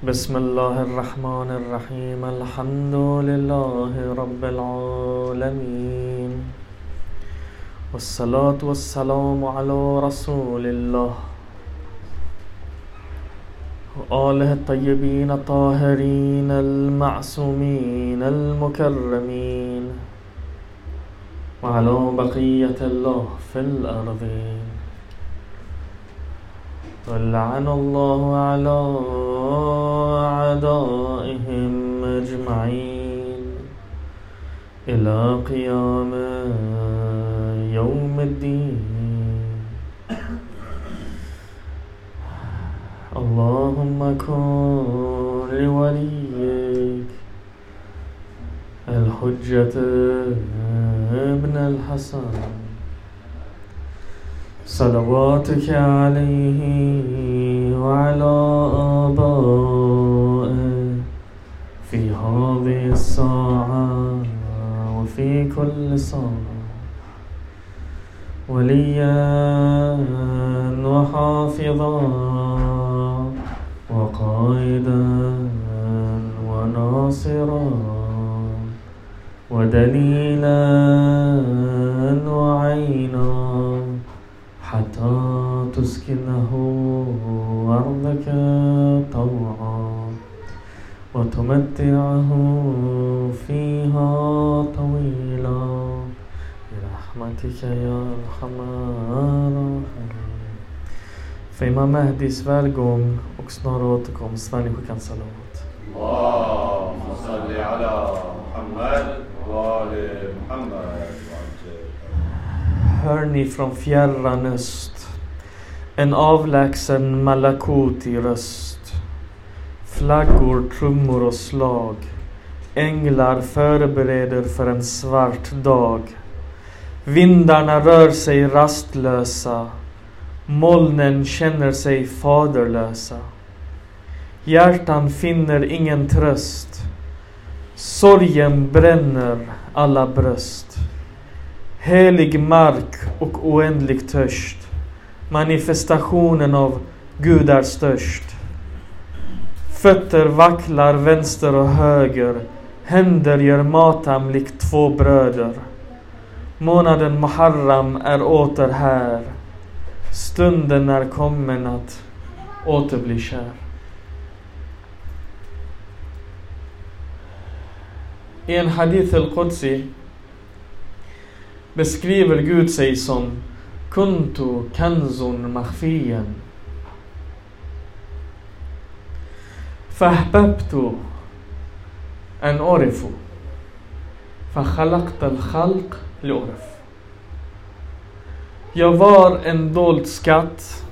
بسم الله الرحمن الرحيم. الحمد لله رب العالمين. والصلاة والسلام على رسول الله. وآله الطيبين الطاهرين المعصومين المكرمين. وعلى بقية الله في الأرضين. ولعن الله على أعدائهم أجمعين إلى قيام يوم الدين. اللهم كن لوليك الحجة ابن الحسن. صلواتك عليه وعلى آبائه في هذه الساعة وفي كل ساعة. وليا وحافظا وقائدا وناصرا ودليلا وعينا حتى تسكنه أرضك طوعا. وتمتعه فيها طويلا برحمتك يا أرحم الراحمين För Imam Mahdis välgång och snar återkomst, människokans salat. اللهم صل على محمد وآل محمد Hör ni från fjärran öst en avlägsen malakuti-röst. Flaggor, trummor och slag. Änglar förbereder för en svart dag. Vindarna rör sig rastlösa. Molnen känner sig faderlösa. Hjärtan finner ingen tröst. Sorgen bränner alla bröst. Helig mark och oändlig törst. Manifestationen av Gud är störst. Fötter vacklar vänster och höger. Händer gör matam likt två bröder. Månaden Muharram är åter här. Stunden är kommen att åter bli kär. I en hadith al-Qudsi beskriver Gud sig som Kuntu kanzun mahfiyan فأحببت أن أعرف فخلقت الخلق لأعرف Jag var en dold skatt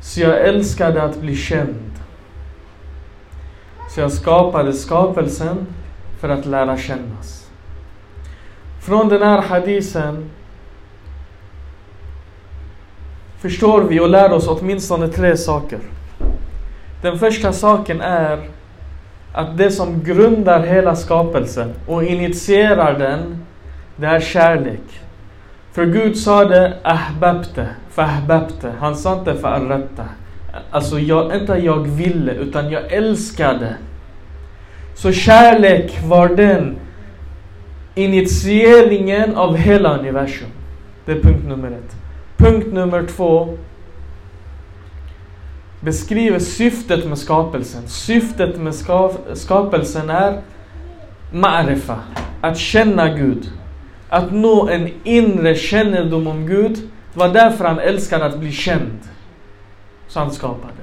så jag älskade att bli känd. Så jag skapade skapelsen för att lära kännas. Från den här hadisen förstår vi och lär oss åtminstone tre saker. Den första saken är att det som grundar hela skapelsen och initierar den, det är kärlek. För Gud sa det ahbabte, fahbabte. Han sa inte fa'arratta. Alltså jag, inte jag ville, utan jag älskade. Så kärlek var den initieringen av hela universum. Det är punkt nummer ett. Punkt nummer två beskriver syftet med skapelsen. Syftet med skapelsen är ma'rifa, att känna Gud. Att nå en inre kännedom om Gud. Det var därför han älskade att bli känd. Så han skapade.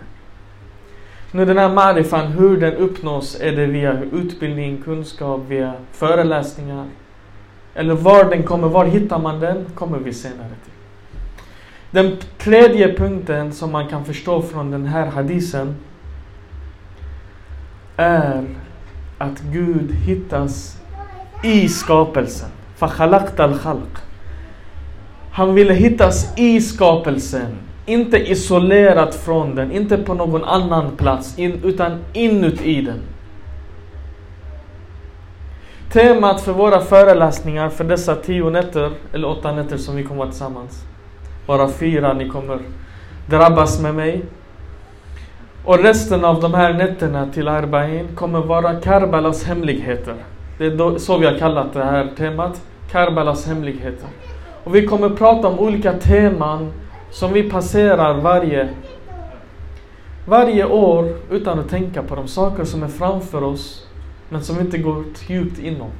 Nu den här marifan, hur den uppnås, är det via utbildning, kunskap, via föreläsningar. Eller var den kommer, var hittar man den, kommer vi senare till. Den tredje punkten som man kan förstå från den här hadisen är att Gud hittas i skapelsen. فَخَلَقْتَ الْخَلْقِ Han ville hittas i skapelsen. Inte isolerat från den, inte på någon annan plats, in, utan inuti den. Temat för våra föreläsningar för dessa tio nätter, eller åtta nätter som vi kommer vara tillsammans. bara fyra ni kommer drabbas med mig. Och resten av de här nätterna till Arbain kommer vara Karbalas hemligheter. Det är så vi har kallat det här temat, Karbalas hemligheter. Och vi kommer prata om olika teman som vi passerar varje, varje år utan att tänka på de saker som är framför oss men som vi inte går djupt inom.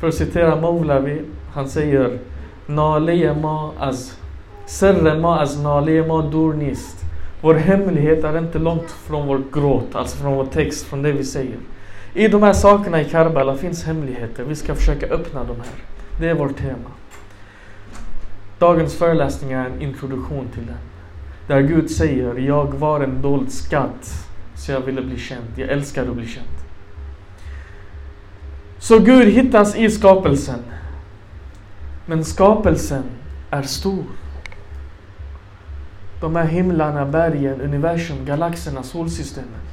För att citera Mowlavi, han säger Naliye ma az Serre ma از ناله ما دور نیست vår hemlighet är inte långt från vår gråt, alltså från vår text, från det vi säger. I de här sakerna i Karbala finns hemligheter. Vi ska försöka öppna de här. Det är vårt tema. Dagens föreläsning är en introduktion till den. Där Gud säger, jag var en dold skatt, så jag ville bli känd. Jag älskar att bli känd. Så Gud hittas i skapelsen. Men skapelsen är stor. De här himlarna, bergen, universum, galaxerna, solsystemet.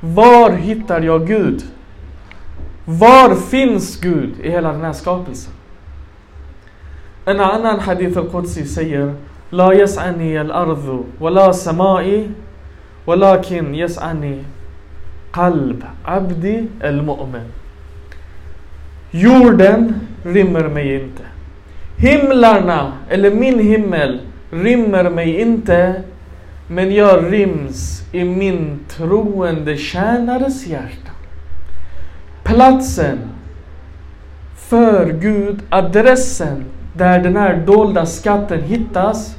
Var hittar jag Gud? Var finns Gud i hela den här skapelsen? En annan hadith al-Qudsi säger La yas'ani al-ardu wa la samai walakin yas'ani qalb abdi al-mu'min Jorden rymmer mig inte. Himlarna, eller min himmel, rymmer mig inte, men jag ryms i min troende tjänares hjärta. Platsen för Gud, adressen där den här dolda skatten hittas,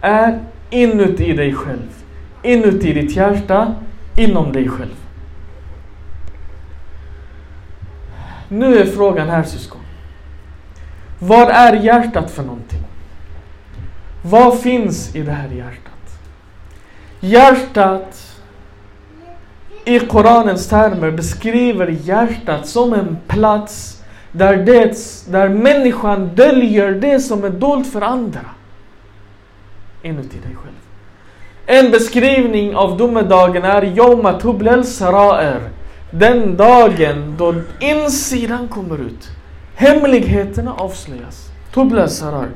är inuti dig själv. Inuti ditt hjärta, inom dig själv. Nu är frågan här syskon. Vad är hjärtat för någonting? Vad finns i det här hjärtat? Hjärtat i Koranens termer beskriver hjärtat som en plats där, det, där människan döljer det som är dolt för andra. Inuti dig själv. En beskrivning av domedagen är Yoma Tublel Saraer. Den dagen då insidan kommer ut. Hemligheterna avslöjas. Tublel Saraer.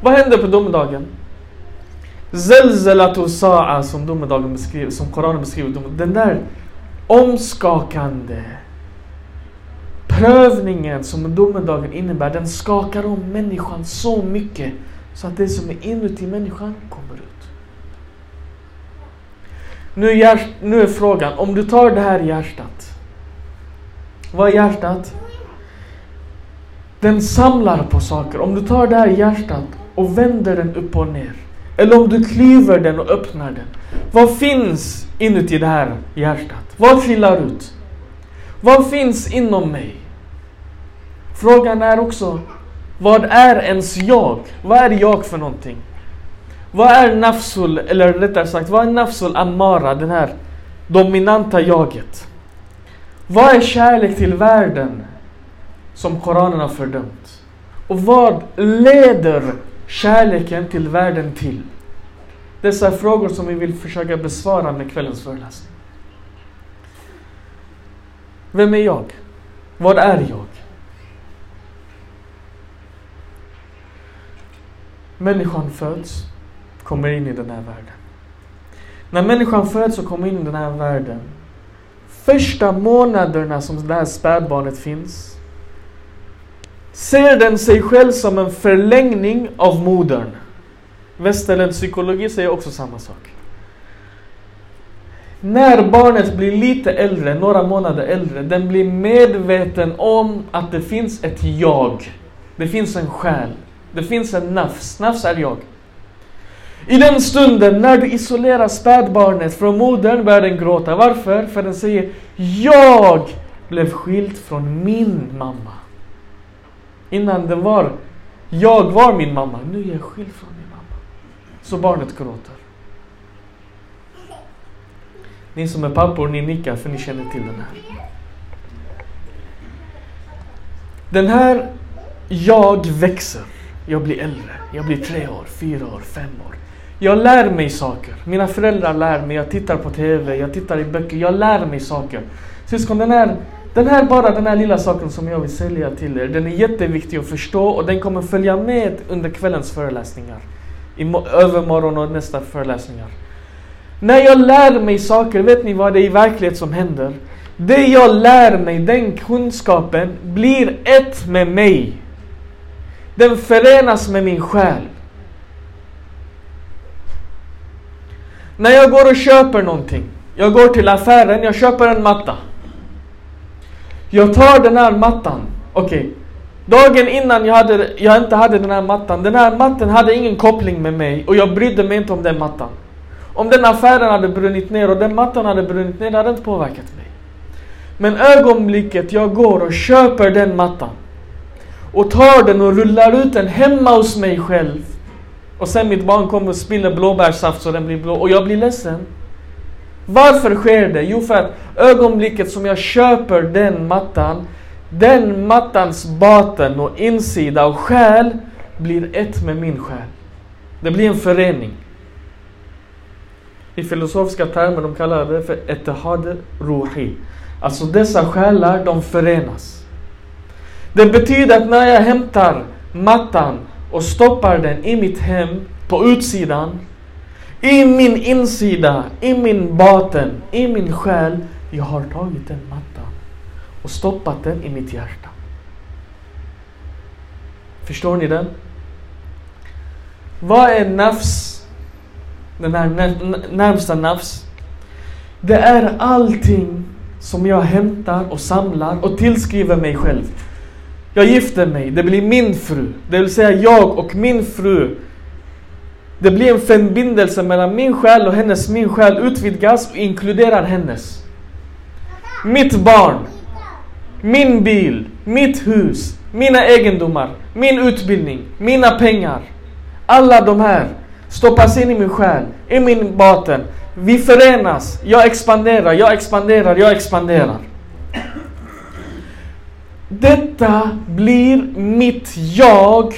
Vad händer på domedagen? Zelzelatu sa'a som domedagen beskriver, som Koranen beskriver. Den där omskakande prövningen som domedagen innebär, den skakar om människan så mycket så att det som är inuti människan kommer ut. Nu är, nu är frågan, om du tar det här hjärtat. Vad är hjärtat? Den samlar på saker. Om du tar det här hjärtat och vänder den upp och ner. Eller om du klyver den och öppnar den. Vad finns inuti det här hjärtat? Vad trillar ut? Vad finns inom mig? Frågan är också, vad är ens jag? Vad är jag för någonting? Vad är nafsul, eller rättare sagt, vad är nafsul amara, den här dominanta jaget? Vad är kärlek till världen som Koranen har fördömt? Och vad leder kärleken till världen till? Dessa frågor som vi vill försöka besvara med kvällens föreläsning. Vem är jag? Vad är jag? Människan föds, kommer in i den här världen. När människan föds och kommer in i den här världen, första månaderna som det här spädbarnet finns, ser den sig själv som en förlängning av modern. Västerländsk psykologi säger också samma sak. När barnet blir lite äldre, några månader äldre, den blir medveten om att det finns ett jag. Det finns en själ. Det finns en nafs. Nafs är jag. I den stunden när du isolerar spädbarnet från modern börjar den gråta. Varför? För den säger Jag blev skild från min mamma. Innan den var Jag var min mamma. Nu är jag skild från min mamma. Så barnet gråter. Ni som är pappor, ni nickar för ni känner till den här. Den här jag växer. Jag blir äldre. Jag blir tre år, fyra år, fem år. Jag lär mig saker. Mina föräldrar lär mig. Jag tittar på TV, jag tittar i böcker. Jag lär mig saker. Syskon, den här, den här bara den här lilla saken som jag vill sälja till er. Den är jätteviktig att förstå och den kommer följa med under kvällens föreläsningar. I övermorgon och nästa föreläsningar. När jag lär mig saker, vet ni vad det är i verklighet som händer? Det jag lär mig, den kunskapen, blir ett med mig. Den förenas med min själ. När jag går och köper någonting. Jag går till affären, jag köper en matta. Jag tar den här mattan. Okej. Okay. Dagen innan jag, hade, jag inte hade den här mattan. Den här mattan hade ingen koppling med mig och jag brydde mig inte om den mattan. Om den affären hade brunnit ner och den mattan hade brunnit ner, det hade inte påverkat mig. Men ögonblicket jag går och köper den mattan och tar den och rullar ut den hemma hos mig själv och sen mitt barn kommer och spiller blåbärssaft så den blir blå och jag blir ledsen. Varför sker det? Jo, för att ögonblicket som jag köper den mattan, den mattans baten och insida och själ blir ett med min själ. Det blir en förening. I filosofiska termer de kallar det för etihad ruhi. Alltså dessa själar, de förenas. Det betyder att när jag hämtar mattan och stoppar den i mitt hem på utsidan i min insida, i min baten, i min själ. Jag har tagit den mattan och stoppat den i mitt hjärta. Förstår ni den? Vad är nafs? Den här närmsta nafs. Det är allting som jag hämtar och samlar och tillskriver mig själv. Jag gifter mig, det blir min fru. Det vill säga jag och min fru det blir en förbindelse mellan min själ och hennes. Min själ utvidgas och inkluderar hennes. Mitt barn, min bil, mitt hus, mina egendomar, min utbildning, mina pengar. Alla de här stoppas in i min själ, i min baten. Vi förenas. Jag expanderar, jag expanderar, jag expanderar. Detta blir mitt jag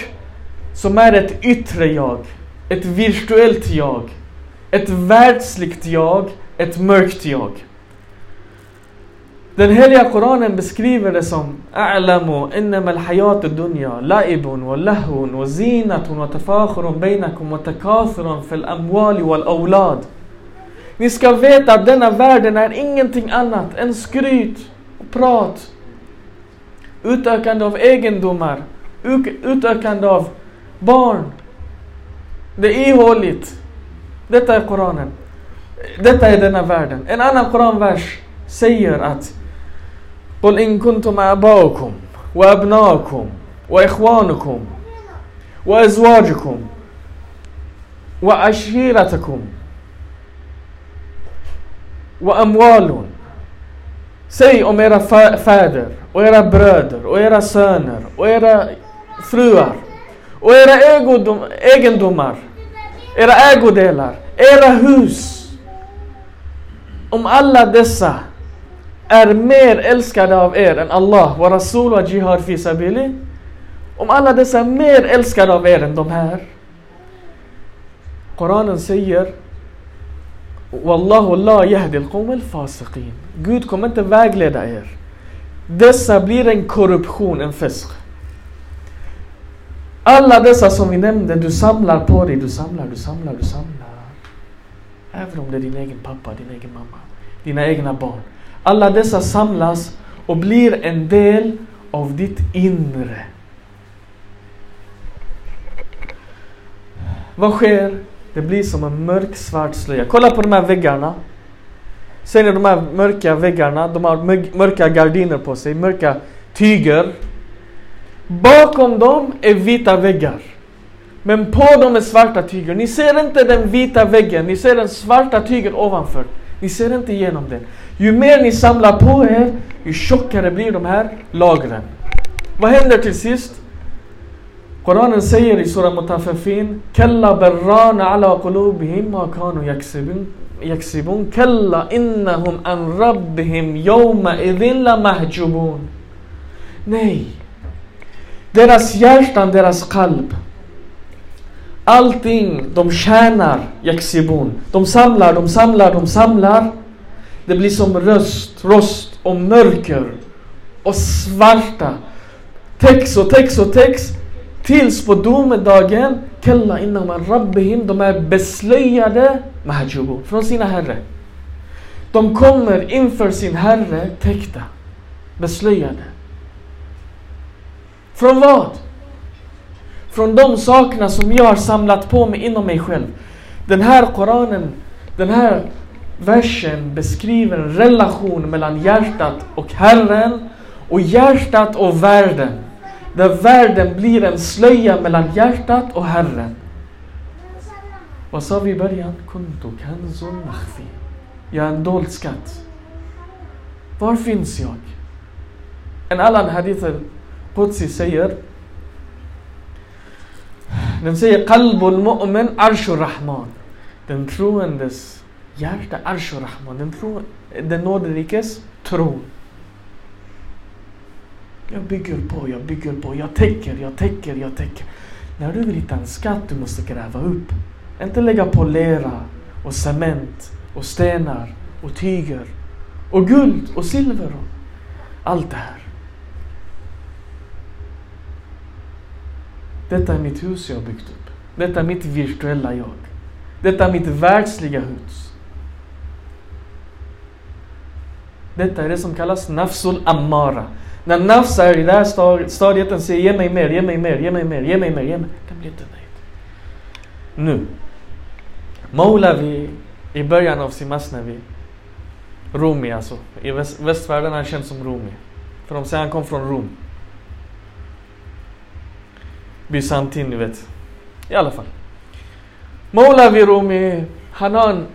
som är ett yttre jag ett virtuellt jag, ett världsligt jag, ett mörkt jag. Den heliga Koranen beskriver det som A'lamu innama hayat dunya la'ibun wa lahun wa zinatun wa tafakhurun bainakum wa takathurun fil amwali wal awlad. Ni ska veta att denna världen är ingenting annat än skryt och prat. Utökande av egendomar, utökande av barn, det är ihåligt. Detta är Koranen. Detta är denna världen. En annan Koranvers säger att قل إن كنتم آباؤكم وأبناؤكم وإخوانكم وأزواجكم وعشيرتكم وأموال Säg om era fäder och era bröder och era söner och era fruar och era egendomar era ägodelar, era hus. Om alla dessa är mer älskade av er än Allah, wa Rasul och Jihad fi sabili. Om alla dessa är mer älskade av er än de här. Koranen säger Wallahu la yahdi al-qawm al-fasiqin. Gud kommer inte vägleda er. Dessa blir en korruption, en fisk. Alla dessa som vi nämnde, du samlar på dig, du samlar, du samlar, du samlar. Även om det är din egen pappa, din egen mamma, dina egna barn. Alla dessa samlas och blir en del av ditt inre. Vad sker? Det blir som en mörk svart slöja. Kolla på de här väggarna. Ser ni de här mörka väggarna? De har mörka gardiner på sig, mörka tyger. Bakom dem är vita väggar. Men på dem är svarta tyger. Ni ser inte den vita väggen, ni ser den svarta tygen ovanför. Ni ser inte igenom den. Ju mer ni samlar på er, ju tjockare blir de här lagren. Vad händer till sist? Koranen säger i Surah Mutafafin Kalla berrana ala qulubihim ma kanu yaksibun yaksibun Kalla innahum an rabbihim yawma idhin la mahjubun Nej deras hjärtan, deras kalb. Allting de tjänar Yaksibun. De samlar, de samlar, de samlar. Det blir som röst, rost och mörker och svarta. Text och text och text. Tills på domedagen Kalla innan rabbihim, de är beslöjade mahjubu, från sina herre. De kommer inför sin herre täckta, beslöjade. Från vad? Från de sakerna som jag har samlat på mig inom mig själv. Den här Koranen, den här versen beskriver en relation mellan hjärtat och Herren och hjärtat och världen. Där världen blir en slöja mellan hjärtat och Herren. Vad sa vi i början? Kunto kanzun makhfi. Jag är en dold skatt. Var finns jag? En annan hadith Qudsi säger Den säger Qalbul mu'min arshur rahman. Den troendes hjärta arshur rahman. Den, tro, den nåderikes tron. Jag bygger på, jag bygger på, jag täcker, jag täcker, jag täcker. När du vill hitta en skatt du måste gräva upp. Inte lägga på lera och cement och stenar och tyger och guld och silver och allt det här. Detta är mitt hus jag har byggt upp. Detta är mitt virtuella jag. Detta är mitt världsliga hus. Detta är det som kallas nafsul ammara. När nafs är i det här stadiet, den säger ge mig mer, ge mig mer, ge mig mer, ge mig mer, ge mig. Den blir inte nöjd. Nu. Moulavi i början av sin masnavi, Rumi alltså, i väst, västvärlden är han känd som Rumi. För de säger han kom från Rom. Bysantin, ni vet. I alla fall. Moulavi Rumi, han har en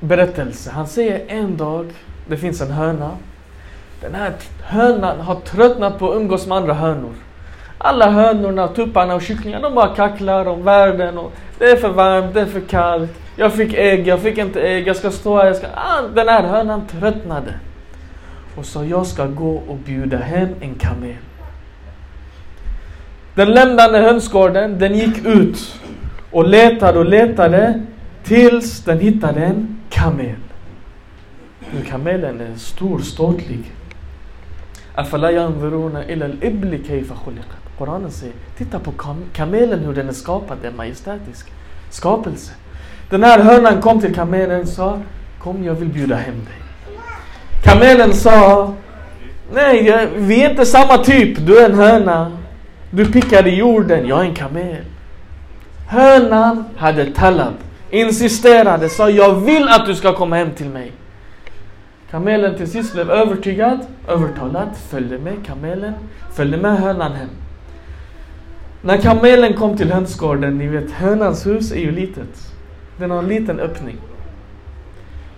berättelse. Han säger en dag, det finns en höna. Den här hönan har tröttnat på att umgås med andra hönor. Alla hönorna, tupparna och kycklingarna, de bara kacklar om världen och det är för varmt, det är för kallt. Jag fick ägg, jag fick inte ägg, jag ska stå här, jag ska... Ah, den här hönan tröttnade. Och sa, jag ska gå och bjuda hem en kamel. Den lämnade hönsgården, den gick ut och letade och letade tills den hittade en kamel. Nu kamelen är stor, ståtlig. Koranen säger, titta på kam kamelen hur den är skapad, det är majestätisk skapelse. Den här hönan kom till kamelen och sa, kom jag vill bjuda hem dig. Kamelen sa, nej vi är inte samma typ, du är en höna. Du pickar i jorden, jag är en kamel. Hönan hade talab, insisterade, sa jag vill att du ska komma hem till mig. Kamelen till sist blev övertygad, övertalad, följde med kamelen, följde med hönan hem. När kamelen kom till hönsgården, ni vet hönans hus är ju litet. Den har en liten öppning.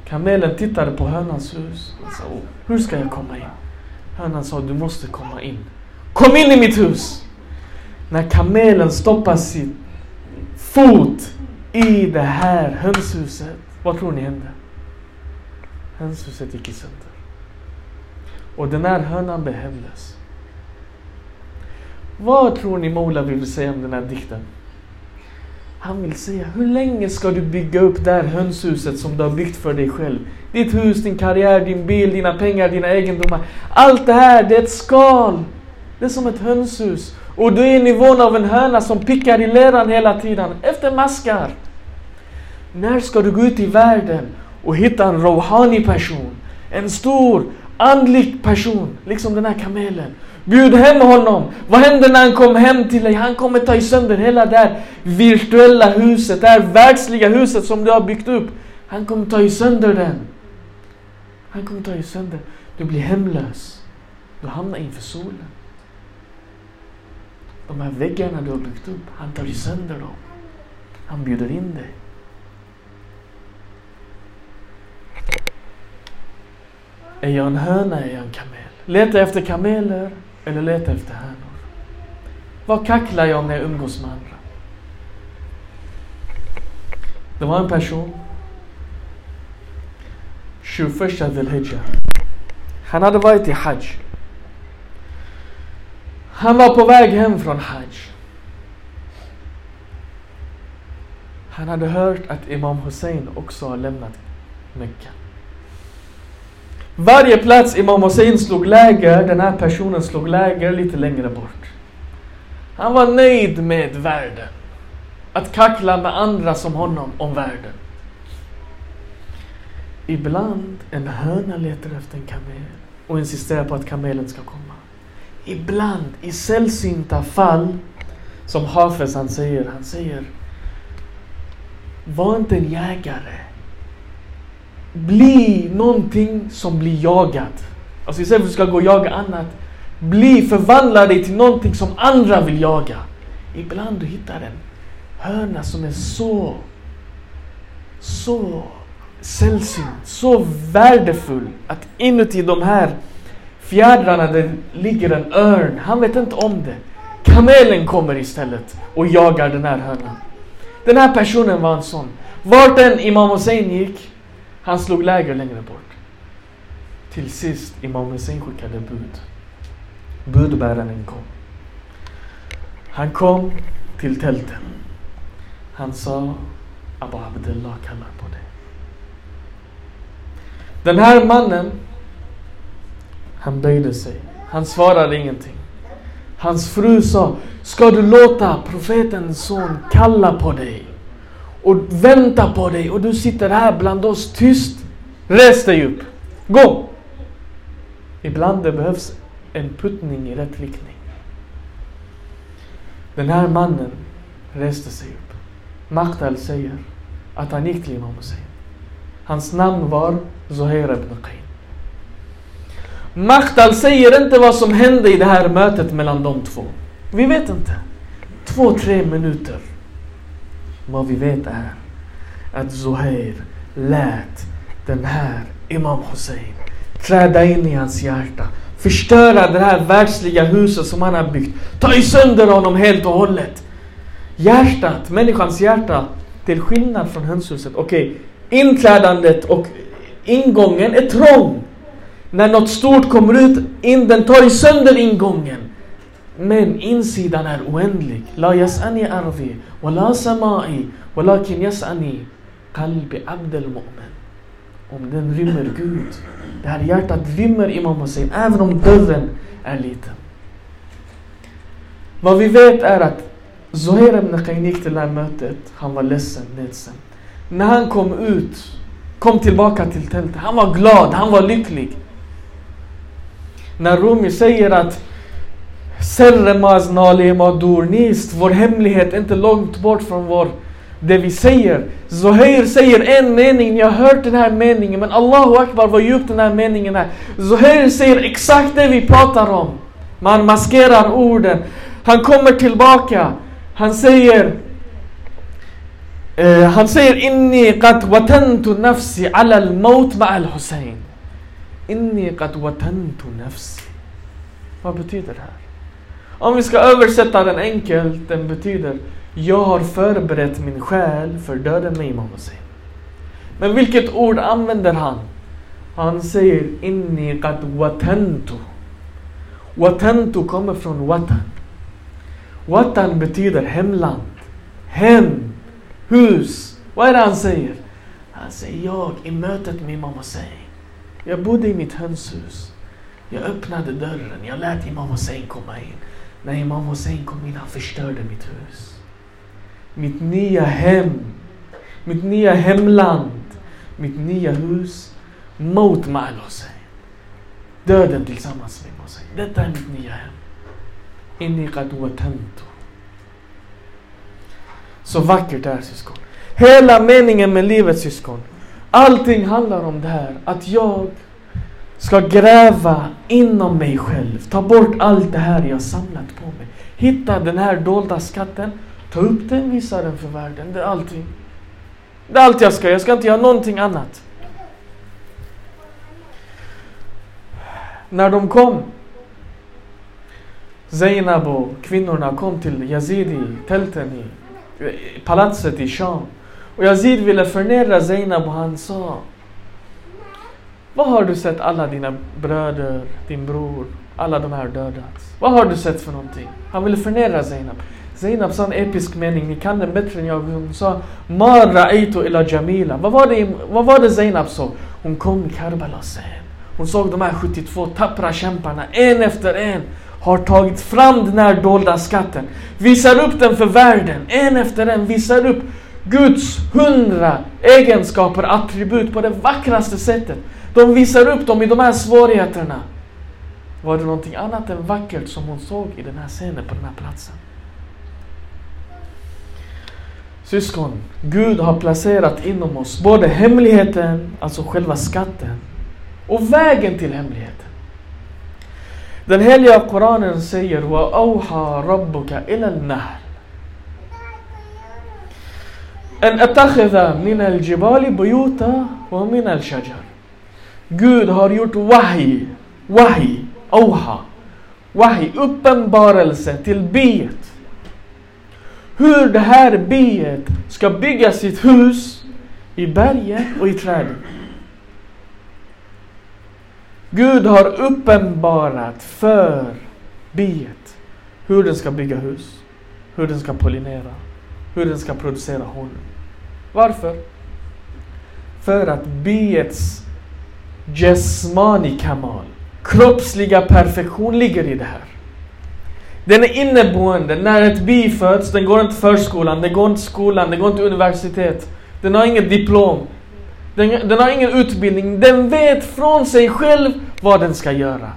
Kamelen tittade på hönans hus och sa, hur ska jag komma in? Hönan sa, du måste komma in. Kom in i mitt hus! När kamelen stoppar sin fot i det här hönshuset, vad tror ni hände? Hönshuset gick sönder. Och den här hönan blev hemlös. Vad tror ni Mola vill säga om den här dikten? Han vill säga, hur länge ska du bygga upp det här hönshuset som du har byggt för dig själv? Ditt hus, din karriär, din bil, dina pengar, dina egendomar. Allt det här, det är ett skal. Det är som ett hönshus. Och du är i nivån av en höna som pickar i leran hela tiden efter maskar. När ska du gå ut i världen och hitta en rohani person? En stor andlig person, liksom den här kamelen. Bjud hem honom. Vad händer när han kommer hem till dig? Han kommer ta sönder hela det här virtuella huset, det här världsliga huset som du har byggt upp. Han kommer ta sönder den. Han kommer ta sönder. Du blir hemlös. Du hamnar inför solen. De här väggarna du har byggt upp, han tar ju sönder dem. Han bjuder in dig. Är jag en höna, är jag en kamel? Leta efter kameler eller leta efter hönor? Vad kacklar jag när jag umgås med andra? Det var en person 21 Dhul Han hade varit i Hajj. Han var på väg hem från Hajj. Han hade hört att Imam Hussein också har lämnat Mecka. Varje plats Imam Hussein slog läger, den här personen slog läger lite längre bort. Han var nöjd med världen. att kackla med andra som honom om världen. Ibland en höna letar efter en kamel och insisterar på att kamelen ska komma. Ibland, i sällsynta fall, som Hafez han säger, han säger Var inte en jägare. Bli någonting som blir jagad. Alltså istället för att du ska gå och jaga annat, bli, förvandla dig till någonting som andra vill jaga. Ibland du hittar en hörna som är så, så sällsynt, så värdefull att inuti de här fjädrarna det ligger en örn. Han vet inte om det. Kamelen kommer istället och jagar den här hönan. Den här personen var en sån. Vart än Imam Hussein gick, han slog läger längre bort. Till sist Imam Hussein skickade bud. Budbäraren kom. Han kom till tälten. Han sa Abu Abdullah kallar på dig. Den här mannen, han böjde sig. Han svarade ingenting. Hans fru sa, ska du låta profetens son kalla på dig och vänta på dig och du sitter här bland oss tyst. Res dig upp. Gå! Ibland det behövs en puttning i rätt riktning. Den här mannen reste sig upp. Maktal säger att han gick till Imam Hussein. Hans namn var Zuhair ibn Qayn. Maktal säger inte vad som hände i det här mötet mellan de två. Vi vet inte. Två, tre minuter. Vad vi vet är att Zuhair lät den här Imam Hussein träda in i hans hjärta. Förstöra det här världsliga huset som han har byggt. Ta i sönder honom helt och hållet. Hjärtat, människans hjärta, till skillnad från hönshuset. Okej, okay, inträdandet och ingången är trång. När något stort kommer ut, in, den tar sönder ingången. Men insidan är oändlig. La yas'ani ardi, wa la samai, walakin yas'ani qalbi abdel mu'min. Om den rymmer Gud. Det här hjärtat rymmer Imam Hussein, även om dörren är liten. Vad vi vet är att Zohair ibn Qayn gick till det här mötet, han var ledsen, ledsen. När han kom ut, kom tillbaka till tältet, han var glad, han var lycklig. När Rumi säger att Serremaz nalema nist, vår hemlighet är inte långt bort från vår det vi säger. Zuhair säger en mening, ni har hört den här meningen, men Allahu Akbar vad djupt den här meningen är. Zuhair säger exakt det vi pratar om. Man maskerar orden. Han kommer tillbaka. Han säger eh, han säger inni qad watantu nafsi ala al-maut ma al-Hussein. Inni qad watantu nafsi. Vad betyder det här? Om vi ska översätta den enkelt, den betyder jag har förberett min själ för döden med Imam Hussein. Men vilket ord använder han? Han säger inni qad watantu. Watantu kommer från watan. Watan betyder hemland, hem, hus. Vad är det han säger? Han säger jag i mötet med Imam Hussein. Jag bodde i mitt hönshus. Jag öppnade dörren, jag lät Imam Hussein komma in. När Imam Hussein kom in, han förstörde mitt hus. Mitt nya hem. Mitt nya hemland. Mitt nya hus. Mot Mal Hussein. Döden tillsammans med Hussein. Detta är mitt nya hem. Inni qad watantu. Så vackert det är syskon. Hela meningen med livet syskon. Allting handlar om det här. Att jag ska gräva inom mig själv. Ta bort allt det här jag samlat på mig. Hitta den här dolda skatten. Ta upp den, visa den för världen. Det är allting. Det är allt jag ska. Jag ska inte göra någonting annat. När de kom Zainab och kvinnorna kom till Yazid tälten i eh, palatset i Sham. Och Yazid ville förnedra Zainab och han sa Vad har du sett alla dina bröder, din bror, alla de här dödats? Vad har du sett för någonting? Han ville förnedra Zainab. Zainab sa en episk mening, ni kan den bättre än jag. Hon sa Marra eito ila Jamila. Vad var, det, vad var det Zainab såg? Hon kom i Karbala sen. Hon såg de här 72 tappra kämparna, en efter en. har tagit fram den här dolda skatten. Visar upp den för världen, en efter en. Visar upp Guds hundra egenskaper, attribut på det vackraste sättet. De visar upp dem i de här svårigheterna. Var det någonting annat än vackert som hon såg i den här scenen, på den här platsen? Syskon, Gud har placerat inom oss både hemligheten, alltså själva skatten, och vägen till hemligheten. Den heliga Koranen säger Wa auha rabbuka ila en attakhidha min al-jibali buyuta wa min al-shajar. Gud har gjort wahi, wahi, oha, wahi, uppenbarelse till biet. Hur det här biet ska bygga sitt hus i berget och i träden. Gud har uppenbarat för biet hur den ska bygga hus, hur den ska pollinera hur den ska producera honung. Varför? För att biets Jesmani Kamal, kroppsliga perfektion ligger i det här. Den är inneboende. När ett bi föds, den går inte förskolan, den går inte skolan, den går inte universitet. Den har inget diplom. Den, den har ingen utbildning. Den vet från sig själv vad den ska göra.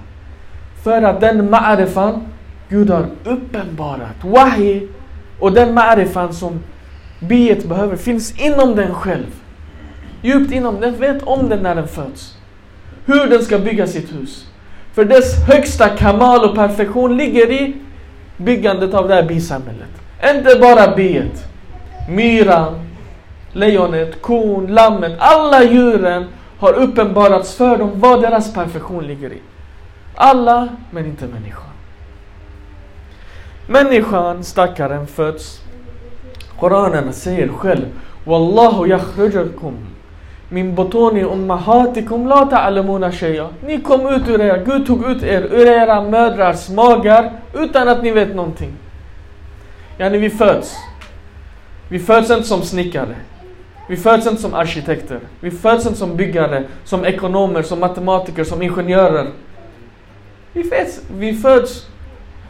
För att den ma'arifan Gud har uppenbarat, wahi, och den ma'rifan som biet behöver finns inom den själv. Djupt inom den, vet om den när den föds. Hur den ska bygga sitt hus. För dess högsta kamal och perfektion ligger i byggandet av det här bisamhället. Inte bara biet. Myran, lejonet, kon, lammet, alla djuren har uppenbarats för dem vad deras perfektion ligger i. Alla, men inte människan. Människan, stackaren, föds. Koranen säger själv Wallahu yakhrujakum min botoni ummahatikum la ta'lamuna shay'a. Ni kom ut ur era, Gud tog ut er ur era mödrars magar utan att ni vet någonting. Ja, vi föds. Vi föds inte som snickare. Vi föds inte som arkitekter. Vi föds inte som byggare, som ekonomer, som matematiker, som ingenjörer. Vi föds, vi föds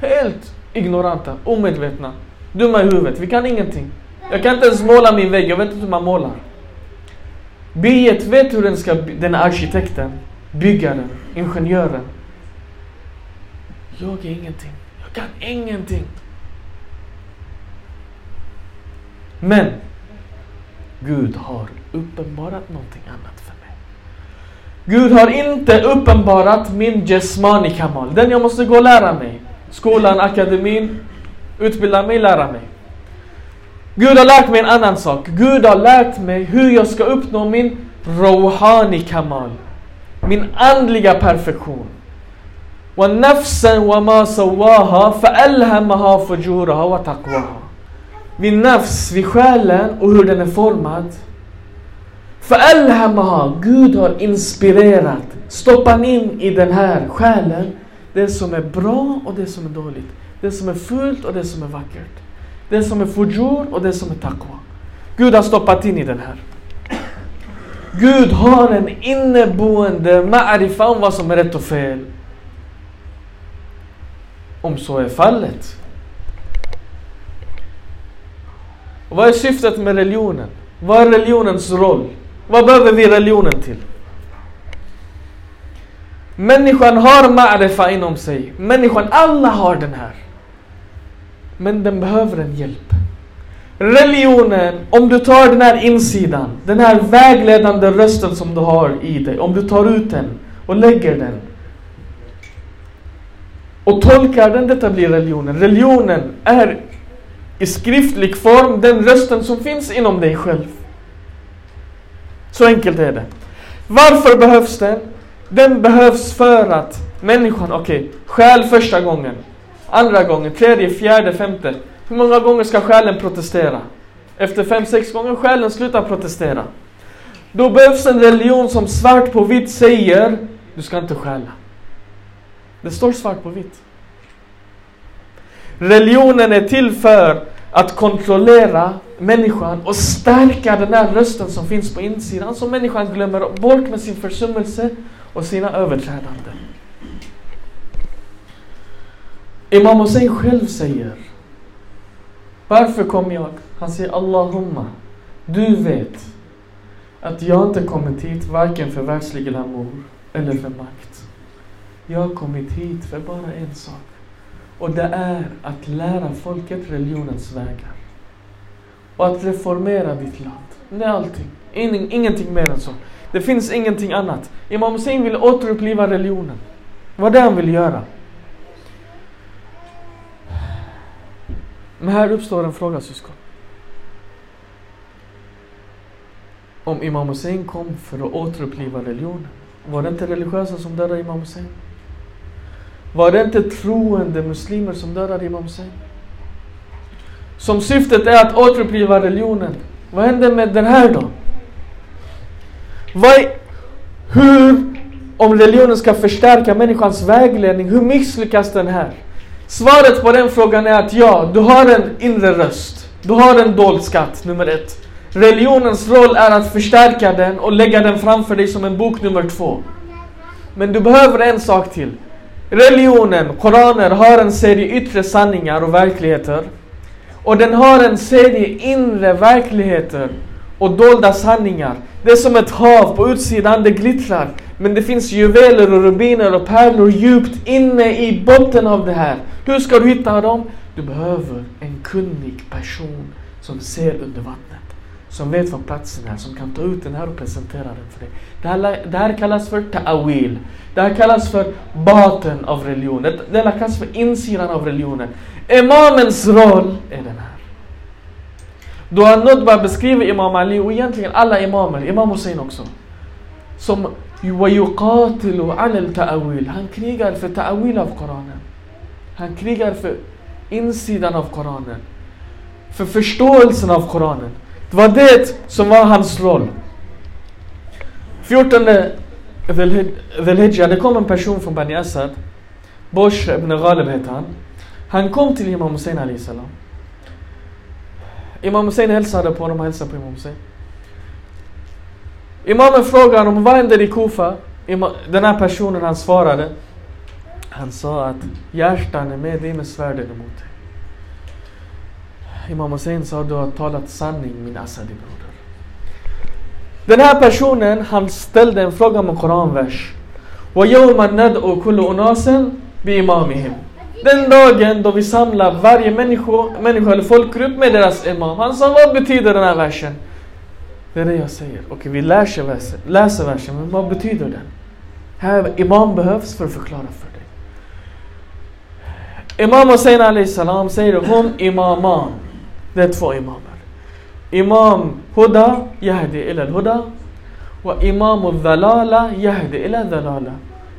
helt ignoranta, omedvetna, dumma i huvudet. Vi kan ingenting. Jag kan inte ens måla min vägg, jag vet inte hur man målar. Biet vet hur den ska, den arkitekten, byggaren, ingenjören. Jag är ingenting. Jag kan ingenting. Men Gud har uppenbarat någonting annat för mig. Gud har inte uppenbarat min Jesmani Kamal. Den jag måste gå och lära mig Skolan, akademin, utbilda mig, lära mig. Gud har lärt mig en annan sak. Gud har lärt mig hur jag ska uppnå min Rouhani Kamal. Min andliga perfektion. ونفسا وما سواها فألهمها فجورها وتقواها vid nafs, vid själen och hur den är formad. Fa'alhamaha, Gud har inspirerat, stoppat in i den här själen det som är bra och det som är dåligt. Det som är fult och det som är vackert. Det som är fujur och det som är taqwa. Gud har stoppat in i den här. Gud har en inneboende ma'rifa om vad som är rätt och fel. Om så är fallet Och vad är syftet med religionen? Vad är religionens roll? Vad behöver vi religionen till? Människan har ma'rifa inom sig. Människan, alla har den här. Men den behöver en hjälp. Religionen, om du tar den här insidan, den här vägledande rösten som du har i dig, om du tar ut den och lägger den och tolkar den, detta blir religionen. Religionen är i skriftlig form den rösten som finns inom dig själv. Så enkelt är det. Varför behövs den? Den behövs för att människan, okej, okay, själ första gången, andra gången, tredje, fjärde, femte. Hur många gånger ska själen protestera? Efter fem, sex gånger själen slutar protestera. Då behövs en religion som svart på vitt säger, du ska inte stjäla. Det står svart på vitt. Religionen är till för att kontrollera människan och stärka den där rösten som finns på insidan som människan glömmer bort med sin försummelse och sina överträdanden. Imam Hussein själv säger Varför kom jag? Han säger Allahumma Du vet att jag inte kommit hit varken för världslig glamour eller för makt. Jag har kommit hit för bara en sak. Och det är att lära folket religionens vägar. Och att reformera ditt land. Det är allting. Ingenting mer än så. Det finns ingenting annat. Imam Hussein vill återuppliva religionen. Vad det han vill göra. Men här uppstår en fråga syskon. Om Imam Hussein kom för att återuppliva religionen. Var det inte religiösa som dödade Imam Hussein? Var det inte troende muslimer som dödade Imam Hussein? Som syftet är att återuppliva religionen. Vad hände med den här då? Vad, hur, om religionen ska förstärka människans vägledning, hur misslyckas den här? Svaret på den frågan är att ja, du har en inre röst. Du har en dold skatt, nummer ett. Religionens roll är att förstärka den och lägga den framför dig som en bok nummer två. Men du behöver en sak till. Religionen, Koranen, har en serie yttre sanningar och verkligheter. Och den har en serie inre verkligheter och dolda sanningar. Det är som ett hav, på utsidan det glittrar. Men det finns juveler och rubiner och pärlor djupt inne i botten av det här. Hur ska du hitta dem? Du behöver en kunnig person som ser under vattnet. Som vet vad platsen är, som kan ta ut den här och presentera den för dig. Det här, det här kallas för ta'awil. Det här kallas för baten av religionen. Det här kallas för insidan av religionen. Imamens roll är den här. Då Nudba beskriver Imam Ali och egentligen alla imamer, Imam Hussein också. Som وَيُقَاتِلُ عَلَى الْتَأَوِيل Han krigar för ta'awil av Koranen. Han krigar för insidan av Koranen. För förståelsen av Koranen. Det var det som var hans roll. 14 Dhul-Hijja, det kom en person från Bani Asad. Bosh ibn Ghalib hette han. Han kom till Imam Hussein Ali salam. Imam Hussein hälsade på honom och hälsade på Imam Hussein. Imamen frågade honom, vad händer i Kufa? Den här personen han svarade. Han sa att hjärtan är med dig med svärden emot dig. Imam Hussein sa, du har talat sanning min Asadi-broder. Den här personen, han ställde en fråga om en koranvers. وَيَوْمَ نَدْعُ كُلُّ أُنَاسٍ بِإِمَامِهِمْ den dagen då vi samlar varje människa, människa eller folkgrupp med deras imam. Han sa, vad betyder den här versen? Det är det jag säger. Okej, vi läser versen, läser versen, men vad betyder den? Här, imam behövs för att förklara för dig. Imam Hussein Ali salam säger hum imaman. Det är två imamer. Imam Huda yahdi ila al-huda och Imam Dhalala yahdi ila dhalala.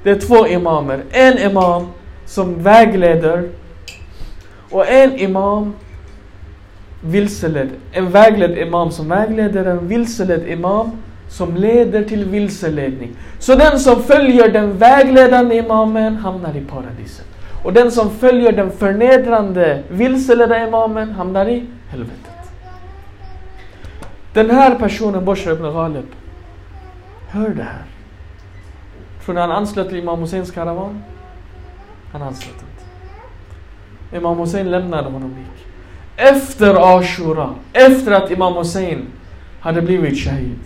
Det är två imamer. En imam som vägleder och en imam vilseled. En vägledd imam som vägleder, en vilseledd imam som leder till vilseledning. Så den som följer den vägledande imamen hamnar i paradiset. Och den som följer den förnedrande, vilseledda imamen hamnar i helvetet. Den här personen, Boshra ibn Ghalib, hör det här. Tror ni han anslöt till Imam Husseins karavan? Han anslöt inte. Imam Hussein lämnade honom och gick. Efter Ashura, efter att Imam Hussein hade blivit shahid.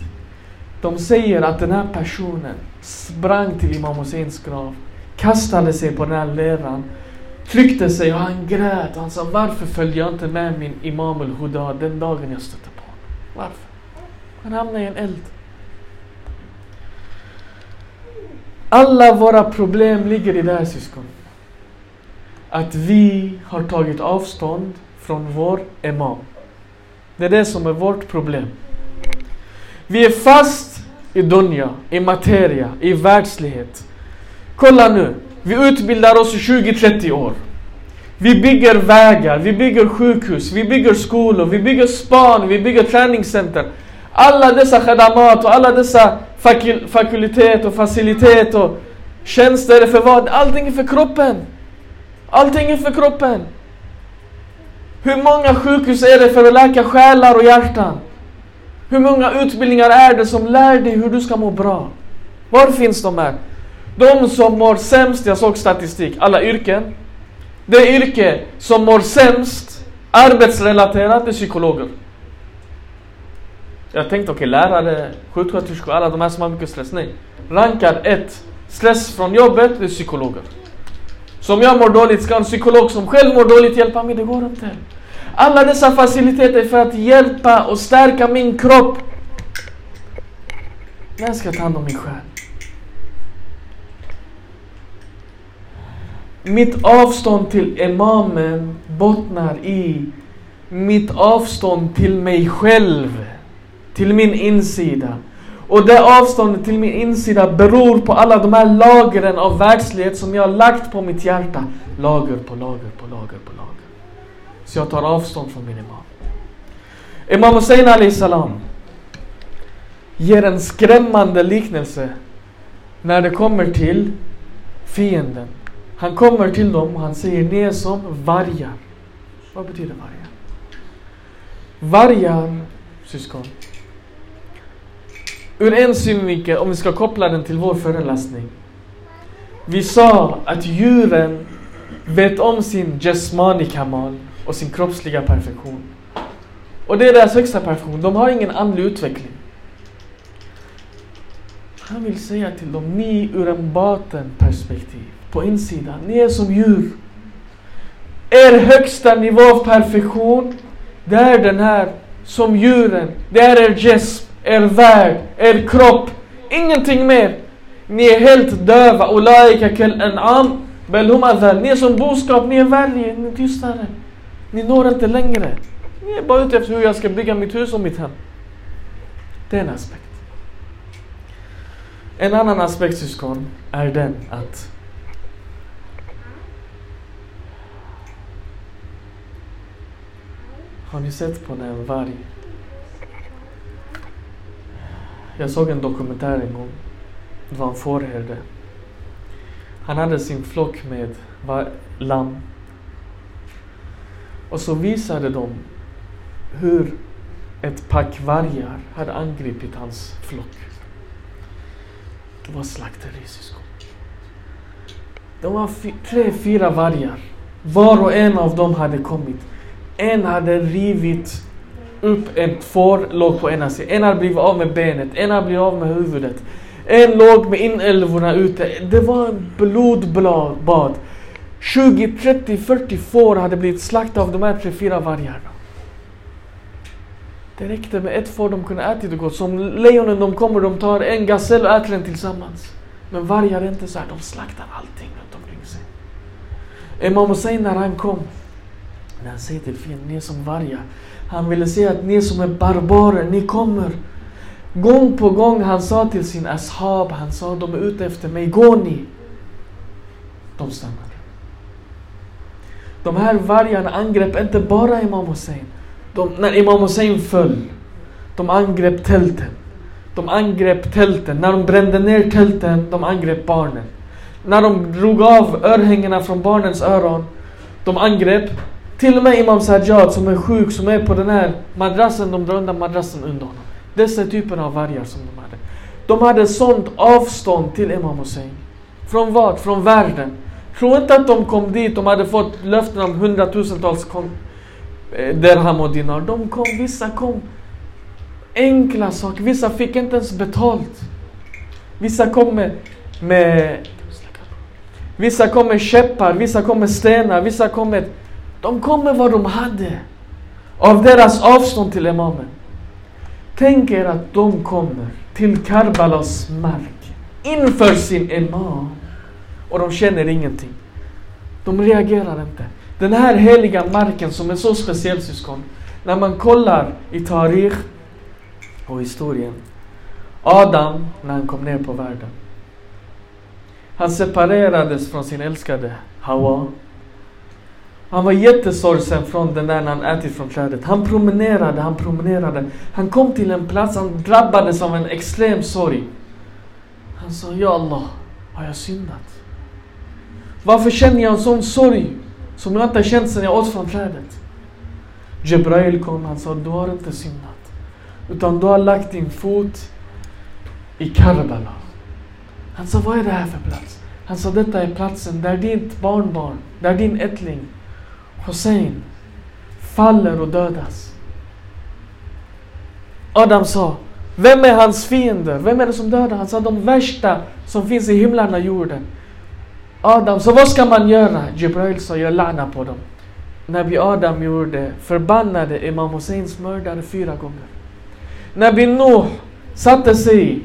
De säger att den här personen sprang till Imam Husseins grav, kastade sig på den här leran, tryckte sig och han grät. Och han sa varför följde jag inte med min Imam al-Huda den dagen jag stötte på honom? Varför? Han hamnade i en eld. Alla våra problem ligger i det här syskon. Att vi har tagit avstånd från vår imam. Det är det som är vårt problem. Vi är fast i dunja, i materia, i världslighet. Kolla nu, vi utbildar oss i 20-30 år. Vi bygger vägar, vi bygger sjukhus, vi bygger skolor, vi bygger span, vi bygger träningscenter. Alla dessa khadamat och alla dessa fakul fakultet och facilitet och tjänster för vad? Allting är för kroppen. Allting är för kroppen. Hur många sjukhus är det för att läka själar och hjärtan? Hur många utbildningar är det som lär dig hur du ska må bra? Var finns de här? De som mår sämst, jag såg statistik, alla yrken. Det yrke som mår sämst arbetsrelaterat är psykologer. Jag tänkte okej, okay, lärare, sjuksköterskor, alla de här som har mycket stress. Nej. Rankad ett stress från jobbet, det är psykologer. Så om jag mår dåligt ska en psykolog som själv mår dåligt hjälpa mig, det går inte. Alla dessa faciliteter för att hjälpa och stärka min kropp. När ska jag ta hand om min själ? Mitt avstånd till imamen bottnar i mitt avstånd till mig själv. Till min insida. Och det avståndet till min insida beror på alla de här lagren av världslighet som jag har lagt på mitt hjärta. Lager på lager på lager på lager. Så jag tar avstånd från min imam. Imam Hussein Ali salam ger en skrämmande liknelse när det kommer till fienden. Han kommer till dem och han säger ni är som vargar. Vad betyder vargar? Vargar, syskon. Ur en synvinkel, om vi ska koppla den till vår föreläsning. Vi sa att djuren vet om sin jasmani kamal och sin kroppsliga perfektion. Och det är deras högsta perfektion. De har ingen andlig utveckling. Han vill säga till dem, ni ur en baten perspektiv, på insidan, ni är som djur. Er högsta nivå av perfektion, det är den här, som djuren. Det är er jesm, er värld, er kropp. Ingenting mer. Ni är helt döva. Olaika kal an'am, bel hum Ni är som boskap, ni är värre, ni är tystare. Ni når inte längre. Ni är bara ute efter hur jag ska bygga mitt hus och mitt hem. Det är en aspekt. En annan aspekt syskon är den att Har ni sett på när en varg Jag såg en dokumentär en gång. Det var en fårherde. Han hade sin flock med lamm och så visade de hur ett pack vargar hade angripit hans flock. Det var slakterisyskon. Det var tre, fyra vargar. Var och en av dem hade kommit. En hade rivit upp ett får, låg på ena sidan. En hade blivit av med benet, en hade blivit av med huvudet. En låg med inälvorna ute. Det var en blodbad. 20, 30, 40 får hade blivit slaktade av de här tre, fyra vargarna. Det räckte med ett får de kunde äta det gott. Som lejonen de kommer, de tar en gasell och äter den tillsammans. Men vargar är inte så här, de slaktar allting runt omkring sig. Imam Hussein när han kom, när han säger till fienden, ni är som vargar. Han ville säga att ni som är barbarer, ni kommer. Gång på gång han sa till sin ashab, han sa de är ute efter mig, gå ni. De stannade. De här vargarna angrep inte bara Imam Hussein. De, när Imam Hussein föll, de angrep tälten. De angrep tälten. När de brände ner tälten, de angrep barnen. När de drog av örhängena från barnens öron, de angrep till och med Imam Sajjad som är sjuk, som är på den här madrassen, de drar undan madrassen under honom. Dessa typer av vargar som de hade. De hade sånt avstånd till Imam Hussein. Från vad? Från världen. Tro inte att de kom dit, de hade fått löften om hundratusentals eh, dirham och dinar. De kom, vissa kom enkla saker, vissa fick inte ens betalt. Vissa kom med, med Vissa kom med käppar, vissa kom med stenar, vissa kom med... De kom med vad de hade. Av deras avstånd till imamen. Tänk er att de kommer till Karbalas mark inför sin imam och de känner ingenting. De reagerar inte. Den här heliga marken som är så speciell syskon. När man kollar i Tarikh och historien. Adam, när han kom ner på världen. Han separerades från sin älskade Hawa. Han var jättesorgsen från den där när han ätit från trädet. Han promenerade, han promenerade. Han kom till en plats, han drabbades av en extrem sorg. Han sa, Ja Allah, har jag syndat? Varför känner jag en sån sorg som jag inte har känt sedan jag åt från trädet? Jebrail kom, han sa du har inte syndat. Utan du har lagt din fot i Karbala. Han sa vad är det här för plats? Han sa detta är platsen där ditt barnbarn, där din ättling Hussein faller och dödas. Adam sa, vem är hans fiender? Vem är det som dödar? Han sa de värsta som finns i himlarna och jorden. Adam sa, vad ska man göra? Jibrail sa, jag lana på dem. Nabi Adam gjorde, förbannade Imam Husseins mördare fyra gånger. Nabi Nuh satte sig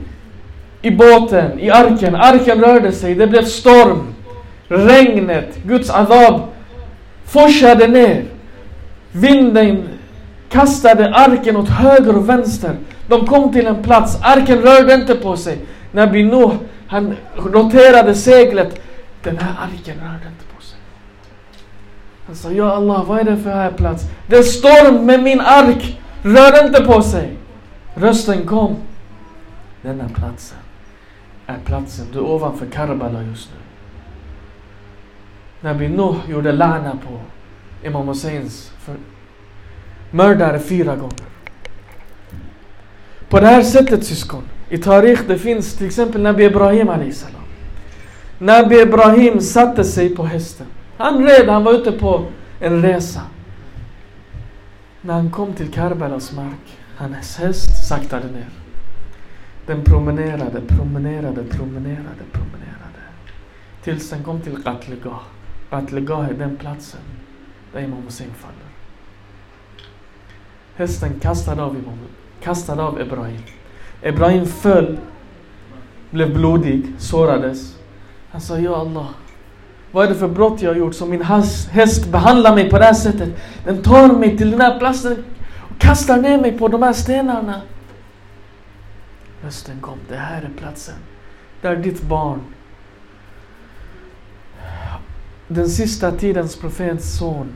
i båten, i arken. Arken rörde sig, det blev storm. Regnet, Guds adab forsade ner. Vinden kastade arken åt höger och vänster. De kom till en plats, arken rörde inte på sig. Nabi Nuh, han roterade seglet. Den här arken rörde inte på sig. Han sa, Ja Allah, vad är det för här plats? Det är storm med min ark, rör inte på sig. Rösten kom. Denna platsen är platsen, du är ovanför Karbala just nu. Nabi Nuh gjorde lana på Imam Husseins mördare fyra gånger. På det här sättet syskon, i Tarikh det finns till exempel Nabi Ibrahim salam. Nabi Ibrahim satte sig på hästen. Han red, han var ute på en resa. När han kom till Karbalas mark, hans häst saktade ner. Den promenerade, promenerade, promenerade, promenerade. Tills den kom till Qatlegah. Qatlegah är den platsen där Imam Hussein faller. Hästen kastade av Imam, kastade av Ibrahim. Ibrahim föll, blev blodig, sårades. Han sa, Ja Allah, vad är det för brott jag har gjort som min häst behandlar mig på det här sättet? Den tar mig till den här platsen och kastar ner mig på de här stenarna. Hösten kom, det här är platsen där ditt barn, den sista tidens profets son,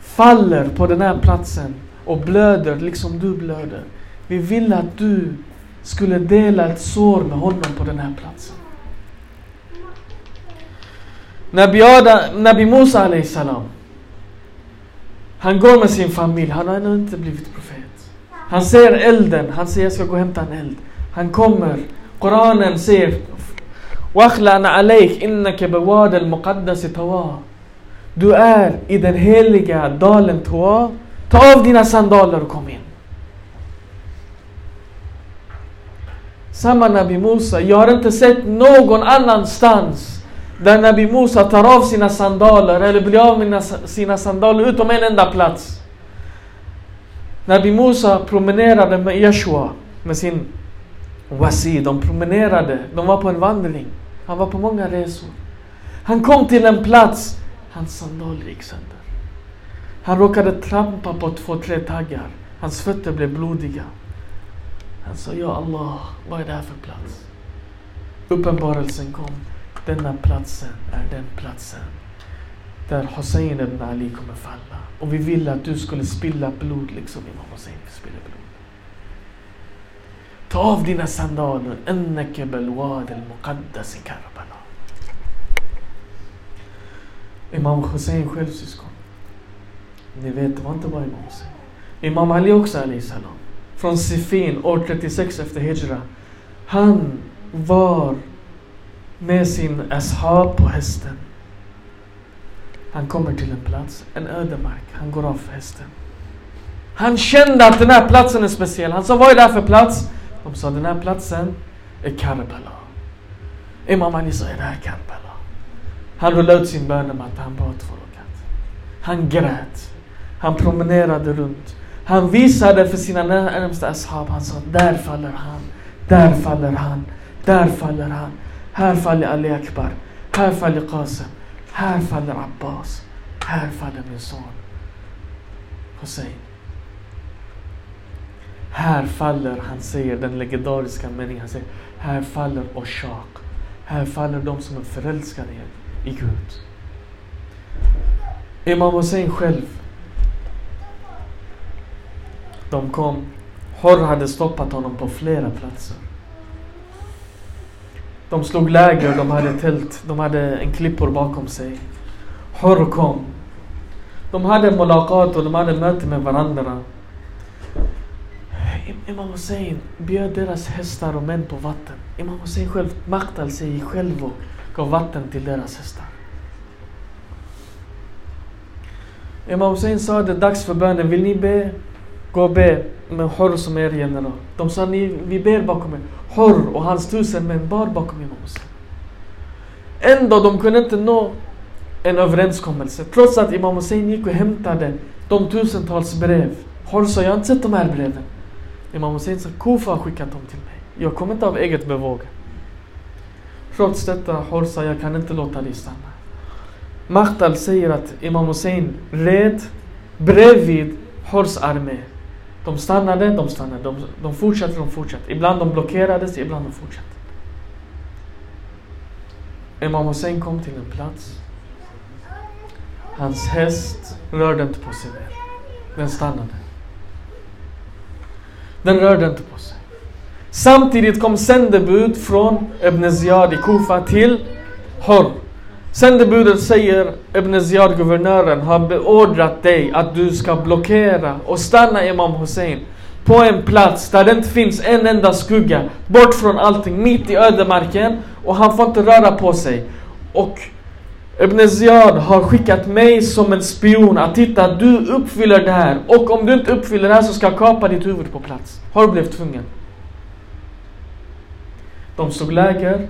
faller på den här platsen och blöder liksom du blöder. Vi vill att du skulle dela ett sår med honom på den här platsen. Nabi, Adam, Nabi Musa salam. Han går med sin familj, han har ännu inte blivit profet. Han ser elden, han säger jag ska gå och hämta en eld. Han kommer, Koranen säger Wakhlan alaik innaka bawad al-muqaddas. Du är i den heliga dalen Tawa. Ta av dina sandaler och kom in. Samma Nabi Musa, jag har inte sett någon annanstans där Nabi Musa tar av sina sandaler eller blir av med sina sandaler utom en enda plats. Nabi Musa promenerade med Yeshua, med sin wasi. De promenerade, de var på en vandring. Han var på många resor. Han kom till en plats, hans sandaler gick sönder. Han råkade trampa på två, tre taggar. Hans fötter blev blodiga. Han sa, Ja Allah, vad är det här för plats? Uppenbarelsen kom. Denna platsen är den platsen där Hussein ibn Ali kommer falla. Och vi ville att du skulle spilla blod liksom Imam Hussein spiller blod. Ta av dina sandaler. Belwad al-muqaddas i Karbala. Imam Hussein själv syskon. Ni vet, det var inte bara Imam Hussein. Imam Ali också Ali salam. Från Sifin år 36 efter Hijra. Han var med sin ashab på hästen. Han kommer till en plats, en ödemark. Han går av hästen. Han kände att den här platsen är speciell. Han sa, vad är det här för plats? De sa, den här platsen är Karbala. Imam Ali sa, är det här Karbala? Han rullade ut sin bönematta, han bad för rakat. Han grät. Han promenerade runt. Han visade för sina närmsta ashab, han sa, där faller han, där faller han, där faller han. Här faller Ali Akbar, här faller Qasim, här faller Abbas, här faller min son Hussein. Här faller, han säger den legendariska meningen, han säger här faller Oshak. Här faller de som är förälskade i Gud. Imam Hussein själv. De kom. Hor hade stoppat honom på flera platser. De slog läger, de hade tält, de hade en klippor bakom sig. Hor kom. De hade mulakat och de hade möte med varandra. Imam Hussein bjöd deras hästar och män på vatten. Imam Hussein själv Maktal sig själv och gav vatten till deras hästar. Imam Hussein sa det är dags för bönen. Vill ni be? Gå och be med Hor som er general. De sa ni, vi ber bakom er. Hor och hans tusen män bar bakom Imam Hussein. Ändå, de kunde inte nå en överenskommelse. Trots att Imam Hussein gick och hämtade de tusentals brev. Hor sa, jag har inte sett de här breven. Imam Hussein sa, Kufa har skickat dem till mig. Jag kommer inte av eget bevåg. Trots detta, Horsa, jag kan inte låta dig stanna. Mahtal säger att Imam Hussein red bredvid Hors armé. De stannade, de stannade, de, de fortsatte, de fortsatte. Ibland de blockerades, ibland de fortsatte. Imam Hussein kom till en plats. Hans häst rörde inte på sig mer. Den stannade. Den rörde inte på sig. Samtidigt kom sändebud från Ibn Ziyad i Kufa till Hur. Sändebudet säger Ibn Ziyad, guvernören, har beordrat dig att du ska blockera och stanna Imam Hussein på en plats där det inte finns en enda skugga, bort från allting, mitt i ödemarken och han får inte röra på sig. Och Ibn Ziyad har skickat mig som en spion att titta, du uppfyller det här och om du inte uppfyller det här så ska jag kapa ditt huvud på plats. Har du blivit tvungen? De stod läger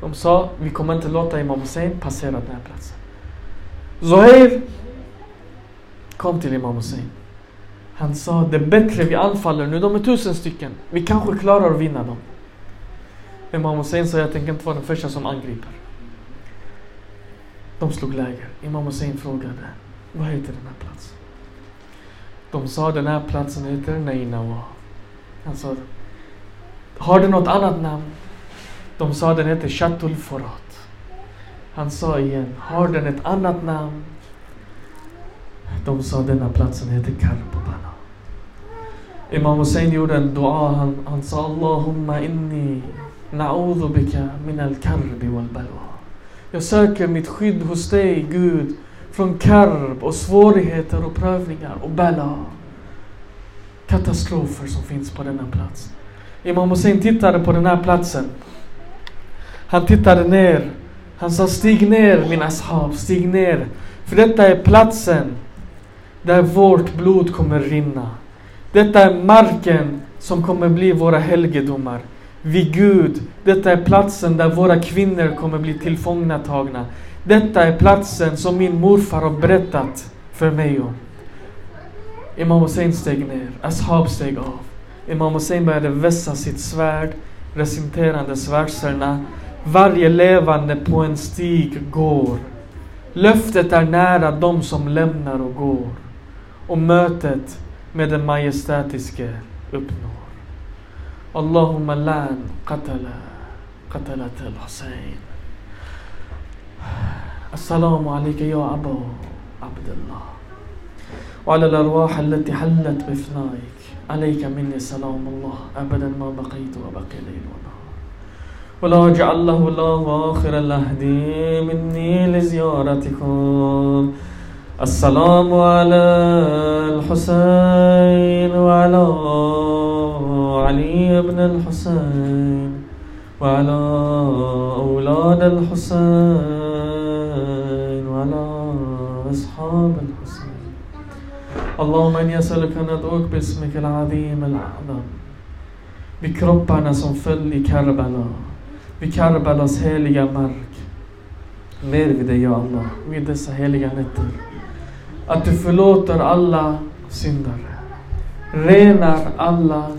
de sa, vi kommer inte låta Imam Hussein passera den här platsen. Zohair kom till Imam Hussein. Han sa, det är bättre vi anfaller nu, de är tusen stycken. Vi kanske klarar att vinna dem. Imam Hussein sa, jag tänker inte vara den första som angriper. De slog läger. Imam Hussein frågade, vad heter den här platsen? De sa, den här platsen heter Nainawa. Han sa, har du något annat namn? De sa den heter Shatul Forat. Han sa igen, har den ett annat namn? De sa denna platsen heter Karbala. Imam Hussein gjorde en dua. Han, han sa Allahumma inni na'udhu bika min al-karbi wal balwa. Jag söker mitt skydd hos dig, Gud, från karb och svårigheter och prövningar och bala. Katastrofer som finns på denna plats. Imam Hussein tittade på den här platsen han tittade ner. Han sa stig ner min ashab, stig ner. För detta är platsen där vårt blod kommer rinna. Detta är marken som kommer bli våra helgedomar. Vid Gud, detta är platsen där våra kvinnor kommer bli tillfångatagna. Detta är platsen som min morfar har berättat för mig om. Imam Hussein steg ner, Ashab steg av. Imam Hussein började vässa sitt svärd, reciterande svärdserna varje levande på en stig går. Löftet är nära dem som lämnar och går. Och mötet med den majestätiske uppnår. Allahumma lan qatala qatalat al-Hussein. السلام عليك يا أبا عبد الله. وعلى الأرواح التي حلت بفنائك عليك مني سلام الله. أبدا ما بقيت وبقي ليل ونهار. ولا جعل له الله آخر العهد مني لزيارتكم. السلام على الحسين وعلى علي بن الحسين وعلى أولاد الحسين وعلى أصحاب الحسين اللهم إني أسألك أن أدعوك باسمك العظيم الأعظم بكropparna som föll i Karbala vid Karbalas heliga mark. Ber vi dig, ja Allah, vid. Att du förlåter alla syndare. Renar alla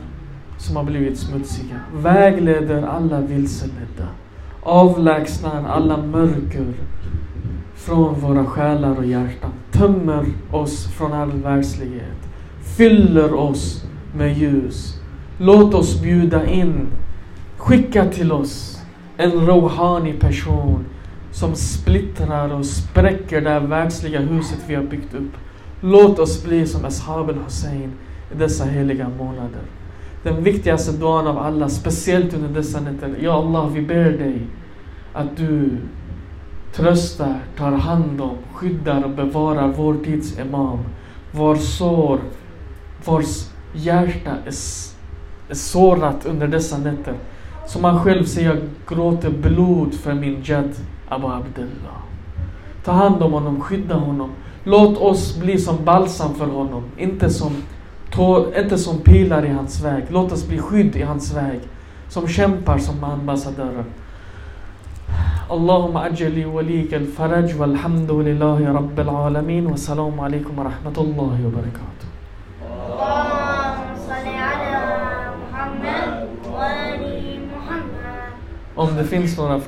som har blivit smutsiga. Vägleder alla vilseledda. Avlägsnar alla mörker från våra själar och hjärtan. Tömmer oss från all världslighet. Fyller oss med ljus. Låt oss bjuda in. Skicka till oss en rohani person som splittrar och spräcker det världsliga huset vi har byggt upp. Låt oss bli som Ashab al-Hussein i dessa heliga månader. Den viktigaste duan av alla, speciellt under dessa nätter. Ja Allah, vi ber dig att du tröstar, tar hand om, skyddar och bevarar vår tids Imam. Vars sår, vars hjärta är, är sårat under dessa nätter. Som han själv säger, jag gråter blod för min Jad, Abu Abdullah. Ta hand om honom, skydda honom. Låt oss bli som balsam för honom, inte som, inte som pilar i hans väg. Låt oss bli skydd i hans väg, som kämpar som ambassadörer. اللهم أجل لي وليك الفرج والحمد لله رب العالمين والسلام عليكم ورحمة الله وبركاته اللهم صل على محمد وآل محمد Om det finns några